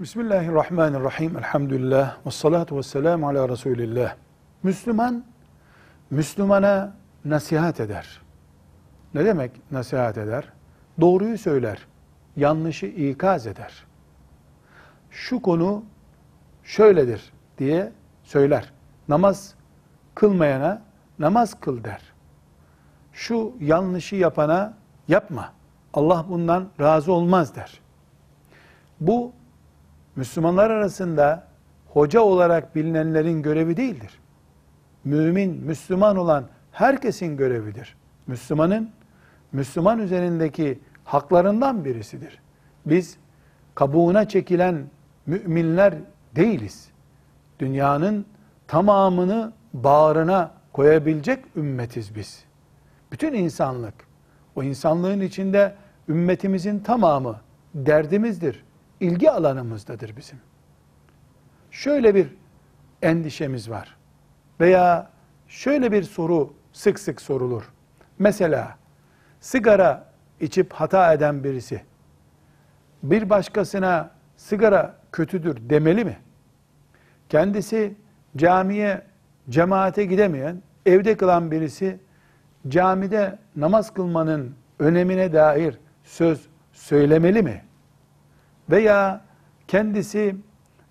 Bismillahirrahmanirrahim. Elhamdülillah. Ve salatu ve selamu ala Resulillah. Müslüman, Müslümana nasihat eder. Ne demek nasihat eder? Doğruyu söyler. Yanlışı ikaz eder. Şu konu şöyledir diye söyler. Namaz kılmayana namaz kıl der. Şu yanlışı yapana yapma. Allah bundan razı olmaz der. Bu Müslümanlar arasında hoca olarak bilinenlerin görevi değildir. Mümin, Müslüman olan herkesin görevidir. Müslümanın, Müslüman üzerindeki haklarından birisidir. Biz kabuğuna çekilen müminler değiliz. Dünyanın tamamını bağrına koyabilecek ümmetiz biz. Bütün insanlık, o insanlığın içinde ümmetimizin tamamı derdimizdir ilgi alanımızdadır bizim. Şöyle bir endişemiz var. Veya şöyle bir soru sık sık sorulur. Mesela sigara içip hata eden birisi bir başkasına sigara kötüdür demeli mi? Kendisi camiye, cemaate gidemeyen, evde kılan birisi camide namaz kılmanın önemine dair söz söylemeli mi? Veya kendisi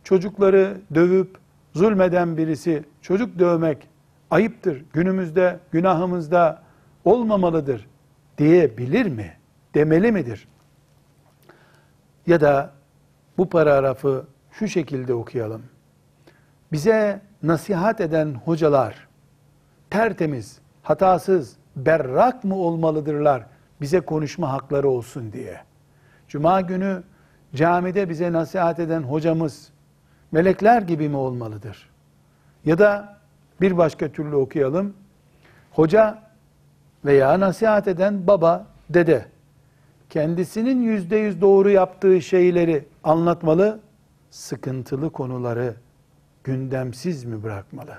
çocukları dövüp zulmeden birisi çocuk dövmek ayıptır, günümüzde günahımızda olmamalıdır diyebilir mi? Demeli midir? Ya da bu paragrafı şu şekilde okuyalım. Bize nasihat eden hocalar tertemiz, hatasız, berrak mı olmalıdırlar bize konuşma hakları olsun diye. Cuma günü camide bize nasihat eden hocamız melekler gibi mi olmalıdır? Ya da bir başka türlü okuyalım. Hoca veya nasihat eden baba, dede kendisinin yüzde yüz doğru yaptığı şeyleri anlatmalı, sıkıntılı konuları gündemsiz mi bırakmalı?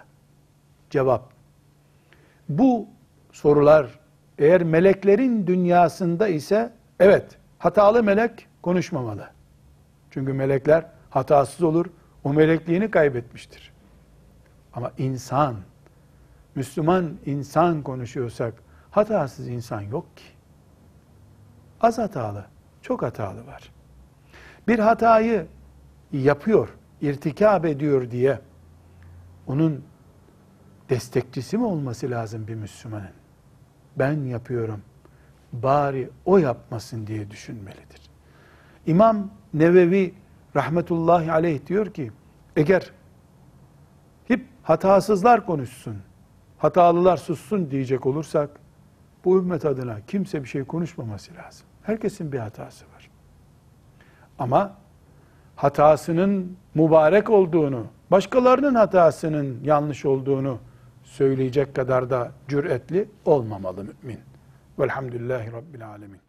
Cevap. Bu sorular eğer meleklerin dünyasında ise evet hatalı melek konuşmamalı. Çünkü melekler hatasız olur. O melekliğini kaybetmiştir. Ama insan, Müslüman insan konuşuyorsak hatasız insan yok ki. Az hatalı, çok hatalı var. Bir hatayı yapıyor, irtikab ediyor diye onun destekçisi mi olması lazım bir Müslümanın? Ben yapıyorum, bari o yapmasın diye düşünmelidir. İmam Nevevi rahmetullahi aleyh diyor ki eğer hep hatasızlar konuşsun, hatalılar sussun diyecek olursak bu ümmet adına kimse bir şey konuşmaması lazım. Herkesin bir hatası var. Ama hatasının mübarek olduğunu, başkalarının hatasının yanlış olduğunu söyleyecek kadar da cüretli olmamalı mümin. Velhamdülillahi Rabbil Alemin.